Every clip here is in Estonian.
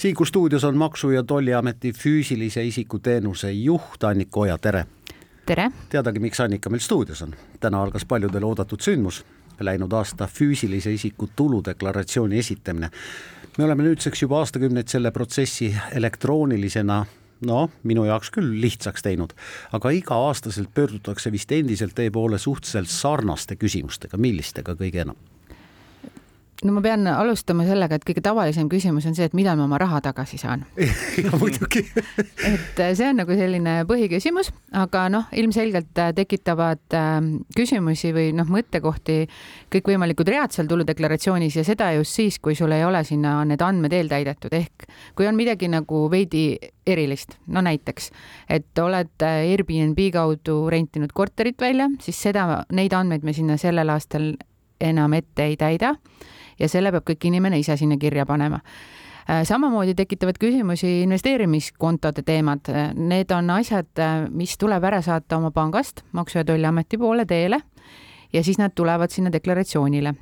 Siiku stuudios on Maksu- ja Tolliameti füüsilise isiku teenuse juht Annika Oja, tere! tere! teadagi, miks Annika meil stuudios on. täna algas paljudele oodatud sündmus, läinud aasta füüsilise isiku tuludeklaratsiooni esitamine. me oleme nüüdseks juba aastakümneid selle protsessi elektroonilisena noh, minu jaoks küll lihtsaks teinud, aga iga-aastaselt pöördutakse vist endiselt teie poole suhteliselt sarnaste küsimustega, millistega kõige enam? No ma pean alustama sellega, et kõige tavalisem küsimus on see, et millal ma oma raha tagasi saan. Muidugi. Et äh, see on nagu selline põhiküsimus, aga noh, ilmselgelt äh, tekitavad ähm, küsimusi või noh, mõttekohti kõikvõimalikud read seal tuludeklaratsioonis ja seda just siis, kui sul ei ole sinna need andmed eeltäidetud, ehk kui on midagi nagu veidi erilist, no näiteks, et oled äh, Airbnb kaudu rentinud korterit välja, siis seda, neid andmeid me sinna sellel aastal enam ette ei täida ja selle peab kõik inimene ise sinna kirja panema äh, samamoodi tekitavad küsimusi investeerimiskontode teemad. Need on asjad, äh, mis tuleb ära saata oma pangast Maksu- ja Tolliameti poole teele ja siis nad tulevad sinna deklaratsioonile.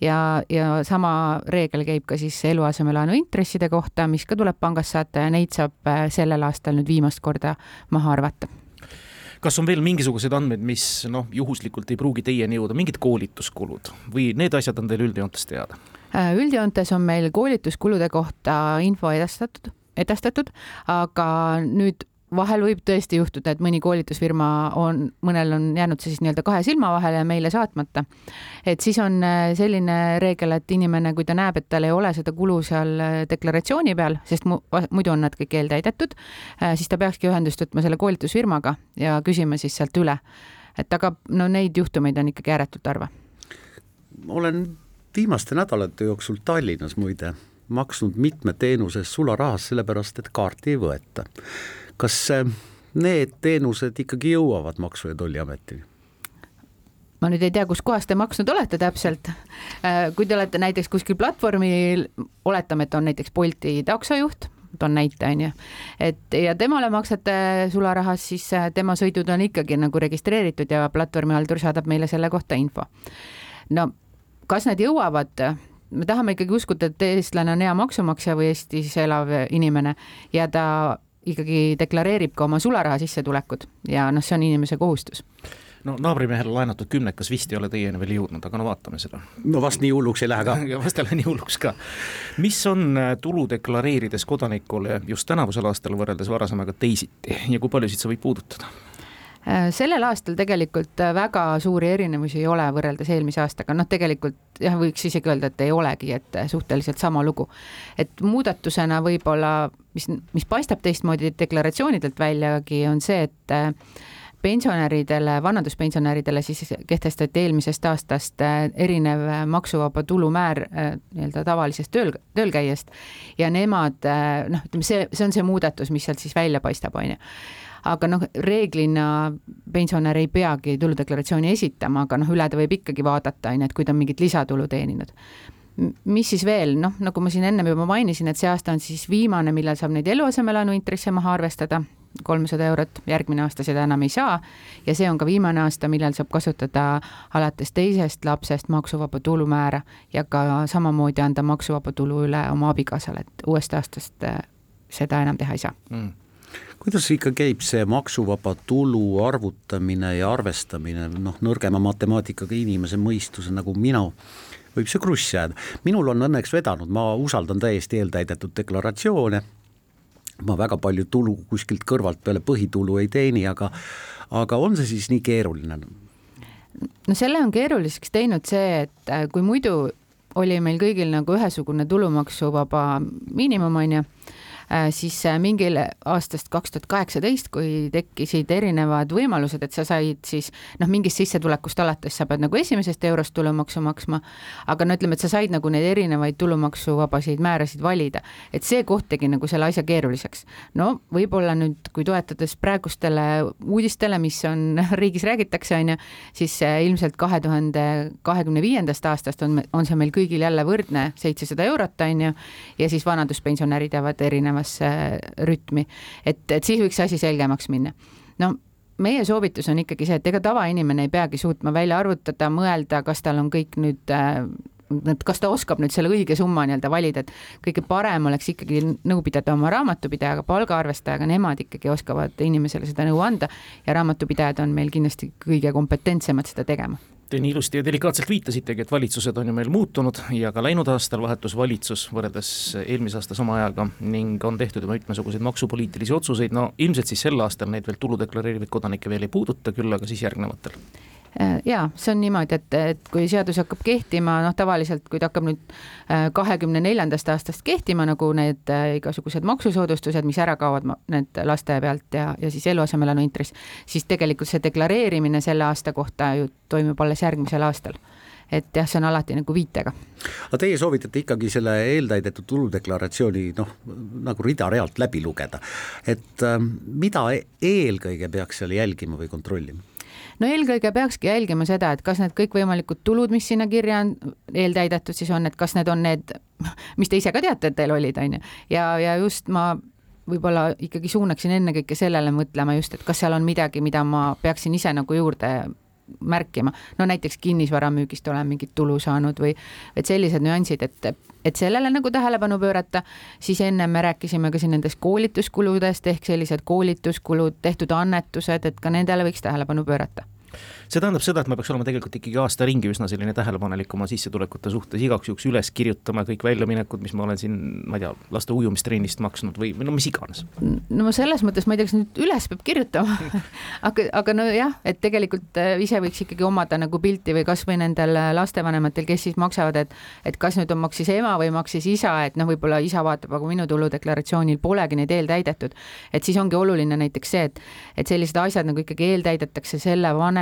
ja, ja sama reegel käib ka siis eluasemelaenu intresside kohta, mis ka tuleb pangast saata ja neid saab äh, sellel aastal nüüd viimast korda maha arvata kas on veel mingisuguseid andmeid, mis noh, juhuslikult ei pruugi teieni jõuda, mingid koolituskulud või need asjad on teil üldjoontes teada? Äh, üldjoontes on meil koolituskulude kohta info edastatud, edastatud, aga nüüd vahel võib tõesti juhtuda, et mõni koolitusfirma on, mõnel on jäänud see siis nii-öelda kahe silma vahele ja meile saatmata. et siis on äh, selline reegel, et inimene, kui ta näeb, et tal ei ole seda kulu seal äh, deklaratsiooni peal, sest mu, muidu on nad kõik eeltäidetud, äh, siis ta peakski ühendust võtma selle koolitusfirmaga ja küsima siis sealt üle. et aga no neid juhtumeid on ikkagi ääretult harva. olen viimaste nädalate jooksul Tallinnas muide maksnud mitme teenuse sularahas, sellepärast et kaarti ei võeta kas äh, need teenused ikkagi jõuavad Maksu- ja Tolliametini? ma nüüd ei tea, kuskohast te maksnud olete täpselt. Äh, kui te olete näiteks kuskil platvormil, oletame, et on näiteks Bolti taksojuht, toon näite, on ju, et ja temale maksate sularahas, siis äh, tema sõidud on ikkagi nagu registreeritud ja platvormihaldur saadab meile selle kohta info. no kas need jõuavad, me tahame ikkagi uskuda, et eestlane on hea maksumaksja või Eestis elav inimene ja ta ikkagi deklareerib ka oma sularaha sissetulekud ja noh, see on inimese kohustus no naabrimehele laenatud kümnekas vist ei ole teieni veel jõudnud, aga no vaatame seda. no vast nii hulluks ei lähe ka. vast ei lähe nii hulluks ka. mis on äh, tulu deklareerides kodanikule just tänavusel aastal võrreldes varasemaga teisiti ja kui paljusid see võib puudutada? Äh, sellel aastal tegelikult äh, väga suuri erinevusi ei ole võrreldes eelmise aastaga, noh, tegelikult jah, võiks isegi öelda, et ei olegi, et äh, suhteliselt sama lugu. et muudatusena võib-olla, mis, mis paistab teistmoodi deklaratsioonidelt väljagi, on see, et pensionäridele, vanaduspensionäridele siis kehtestati eelmisest aastast erinev maksuvaba tulumäär nii-öelda tavalisest tööl, töölkäijast ja nemad noh, ütleme see, see on see muudatus, mis sealt siis välja paistab, on ju aga noh, reeglina pensionär ei peagi tuludeklaratsiooni esitama, aga noh, üle ta võib ikkagi vaadata, on ju, et kui ta on mingit lisatulu teeninud. Mis siis veel, noh, nagu ma siin ennem juba mainisin, et see aasta on siis viimane, millal saab neid eluasemelaenu intresse maha arvestada, kolmsada eurot, järgmine aasta seda enam ei saa. ja see on ka viimane aasta, millal saab kasutada alates teisest lapsest maksuvaba tulumäära ja ka samamoodi anda maksuvaba tulu üle oma abikaasale, et uuest aastast äh, seda enam teha ei saa. Mm kuidas ikka käib see maksuvaba tulu arvutamine ja arvestamine, noh, nõrgema matemaatikaga inimese mõistuse nagu mina, võib see krussi jääda. minul on õnneks vedanud, ma usaldan täiesti eeltäidetud deklaratsioone, ma väga palju tulu kuskilt kõrvalt peale põhitulu ei teeni, aga aga on see siis nii keeruline? no selle on keeruliseks teinud see, et äh, kui muidu oli meil kõigil nagu ühesugune tulumaksuvaba miinimum, on ju siis äh, mingil aastast kaks tuhat kaheksateist, kui tekkisid erinevad võimalused, et sa said siis noh, mingist sissetulekust alates sa pead nagu esimesest eurost tulumaksu maksma, aga no ütleme, et sa said nagu neid erinevaid tulumaksuvabasid määrasid valida, et see koht tegi nagu selle asja keeruliseks. no võib-olla nüüd, kui toetades praegustele uudistele, mis on riigis räägitakse, on ju, siis äh, ilmselt kahe tuhande kahekümne viiendast aastast on, on see meil kõigil jälle võrdne, seitsesada eurot, on ju, ja siis vanaduspensionärid jäävad erineva erinevasse rütmi. et, et siis võiks asi selgemaks minna. no meie soovitus on ikkagi see, et ega tavainimene ei peagi suutma välja arvutada, mõelda, kas tal on kõik nüüd äh, et kas ta oskab nüüd selle õige summa nii-öelda valida, et kõige parem oleks ikkagi nõu pidada oma raamatupidajaga, palgaarvestajaga, nemad ikkagi oskavad inimesele seda nõu anda ja raamatupidajad on meil kindlasti kõige kompetentsemad seda tegema Te nii ilusti ja delikaatselt viitasitegi, et valitsused on ju meil muutunud ja ka läinud aastal vahetus valitsus võrreldes eelmise aasta sama ajaga ning on tehtud juba mitmesuguseid maksupoliitilisi otsuseid, no ilmselt siis sel aastal neid veel tulu deklareerivaid kodanikke veel ei puuduta, küll aga siis järgnevatel ja see on niimoodi, et, et kui seadus hakkab kehtima, noh, tavaliselt kui ta hakkab nüüd äh, kahekümne neljandast aastast kehtima, nagu need äh, igasugused maksusoodustused, mis ära kaovad need laste pealt ja, ja siis eluasemelaenu intress, siis tegelikult see deklareerimine selle aasta kohta ju toimub alles järgmisel aastal et jah, see on alati nagu viitega. aga teie soovitate ikkagi selle eeltäidetud tuludeklaratsiooni noh, nagu rida-realt läbi lugeda, et äh, mida eelkõige peaks seal jälgima või kontrollima? No eelkõige peakski jälgima seda, et kas need kõikvõimalikud tulud, mis sinna kirja on eeltäidetud, siis on, et kas need on need, mis te ise ka teate, et teil olid, on ju, ja, ja just ma võib-olla ikkagi suunaksin ennekõike sellele mõtlema just, et kas seal on midagi, mida ma peaksin ise nagu juurde märkima, no näiteks kinnisvaramüügist olen mingit tulu saanud või et sellised nüansid, et, et sellele nagu tähelepanu pöörata, siis enne me rääkisime ka siin nendest koolituskuludest ehk sellised koolituskulud, tehtud annetused, et ka nendele võiks tähelepanu pöörata see tähendab seda, et ma peaks olema tegelikult ikkagi aasta ringi üsna selline tähelepanelik oma sissetulekute suhtes, igaks juhuks üles kirjutama kõik väljaminekud, mis ma olen siin, ma ei tea, laste ujumistrennist maksnud või, või no mis iganes. no selles mõttes ma ei tea, kas nüüd üles peab kirjutama aga, aga nojah, et tegelikult äh, ise võiks ikkagi omada nagu pilti või kasvõi nendel äh, lastevanematel, kes siis maksavad, et et kas nüüd on maksis ema või maksis isa, et noh, võib-olla isa vaatab, aga minu tuludeklaratsioonil polegi neid eeltäidetud. et siis ongi oluline näiteks see, et, et sellised asjad nagu ikkagi eeltäidetakse selle vanema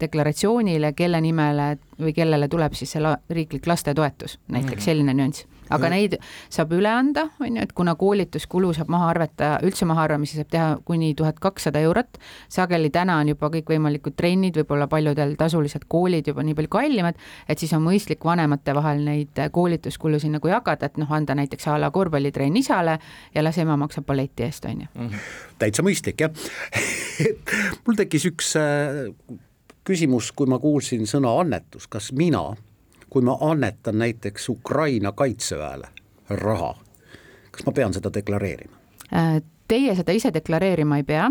deklaratsioonile, kelle nimele või kellele tuleb siis see la, riiklik lastetoetus, näiteks mhm. selline nüanss. Aga neid saab üle anda, on ju, et kuna koolituskulu saab maha arvata, üldse mahaarvamisi saab teha kuni tuhat kakssada eurot, sageli täna on juba kõikvõimalikud trennid, võib-olla paljudel tasulised koolid juba nii palju kallimad, et siis on mõistlik vanemate vahel neid koolituskulusid nagu jagada, et noh, anda näiteks a la korvpallitrenn isale ja las ema maksab balleti eest, on ju. Mhm. täitsa mõistlik, jah mul tekkis üks äh, küsimus, kui ma kuulsin sõna annetus, kas mina, kui ma annetan näiteks Ukraina kaitseväele raha, kas ma pean seda deklareerima? Teie seda ise deklareerima ei pea,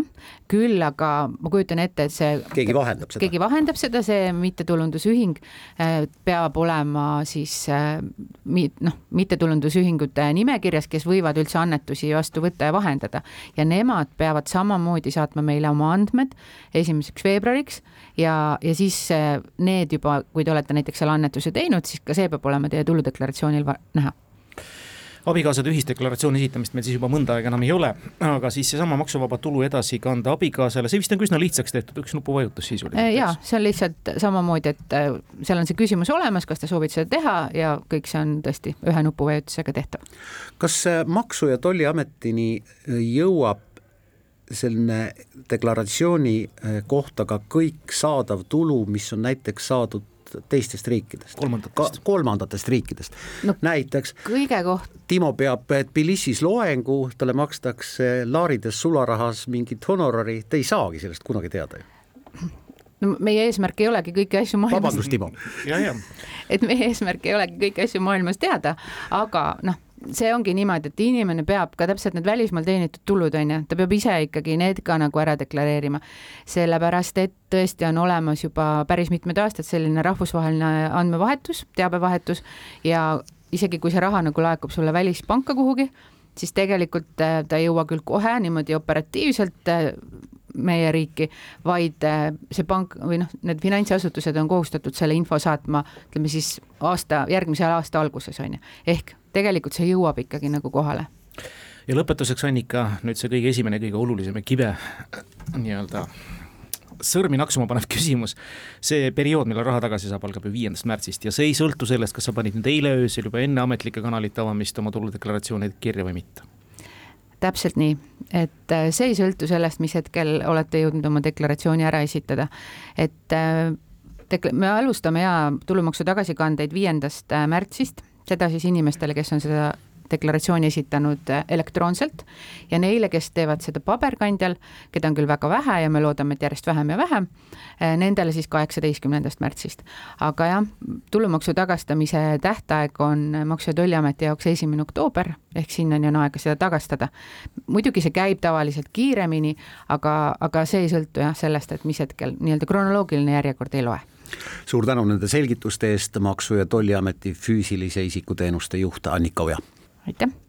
küll aga ma kujutan ette, et see keegi vahendab seda, keegi vahendab seda, see mittetulundusühing äh, peab olema siis äh, noh, mittetulundusühingute nimekirjas, kes võivad üldse annetusi vastu võtta ja vahendada. Ja nemad peavad samamoodi saatma meile oma andmed esimeseks veebruariks ja, ja siis äh, need juba, kui te olete näiteks selle annetuse teinud, siis ka see peab olema teie tuludeklaratsioonil näha abikaasade ühisdeklaratsiooni esitamist meil siis juba mõnda aega enam ei ole, aga siis seesama maksuvaba tulu edasi kanda abikaasale, see vist on ka üsna lihtsaks tehtud, üks nupuvajutus sisuliselt. Äh, ja see on lihtsalt samamoodi, et äh, seal on see küsimus olemas, kas te soovite seda teha ja kõik see on tõesti ühe nupuvajutusega tehtav. kas Maksu- ja Tolliametini jõuab selline deklaratsiooni kohta ka kõik saadav tulu, mis on näiteks saadud teistest riikidest. kolmandatest. kolmandatest riikidest no,. näiteks kõige koht-. Timo peab Tbilisis loengu, talle makstakse laarides sularahas mingit honorari, te ei saagi sellest kunagi teada ju no meie eesmärk ei olegi kõiki asju maailmas. vabandust, Timo. et meie eesmärk ei olegi kõiki asju maailmas teada, aga noh, see ongi niimoodi, et inimene peab ka täpselt need välismaal teenitud tulud, on ju, ta peab ise ikkagi need ka nagu ära deklareerima. sellepärast, et tõesti on olemas juba päris mitmed aastad selline rahvusvaheline andmevahetus, teabevahetus ja isegi kui see raha nagu laekub sulle välispanka kuhugi, siis tegelikult äh, ta ei jõua küll kohe niimoodi operatiivselt äh, meie riiki, vaid äh, see pank või noh, need finantsasutused on kohustatud selle info saatma, ütleme siis aasta, järgmise aasta alguses on ju, ehk tegelikult see jõuab ikkagi nagu kohale. ja lõpetuseks, Annika, nüüd see kõige esimene, kõige olulisem ja kibe nii-öelda sõrmi naksuma panev küsimus. see periood, millal raha tagasi saab, algab ju viiendast märtsist ja see ei sõltu sellest, kas sa panid nüüd eile öösel juba enne ametlike kanalite avamist oma tuludeklaratsioonid kirja või mitte täpselt nii, et äh, see ei sõltu sellest, mis hetkel olete jõudnud oma deklaratsiooni ära esitada. et äh, me alustame ja tulumaksu tagasikandeid viiendast äh, märtsist seda siis inimestele, kes on seda deklaratsiooni esitanud äh, elektroonselt ja neile, kes teevad seda paberkandjal, keda on küll väga vähe ja me loodame, et järjest vähem ja vähem, äh, nendele siis kaheksateistkümnendast märtsist. aga jah, tulumaksu tagastamise tähtaeg on Maksu- ja Tolliameti jaoks esimene oktoober, ehk sinnani on aega seda tagastada. muidugi see käib tavaliselt kiiremini, aga, aga see ei sõltu jah sellest, et mis hetkel nii-öelda kronoloogiline järjekord ei loe suur tänu nende selgituste eest, Maksu- ja Tolliameti füüsilise isiku teenuste juht Annika Oja. aitäh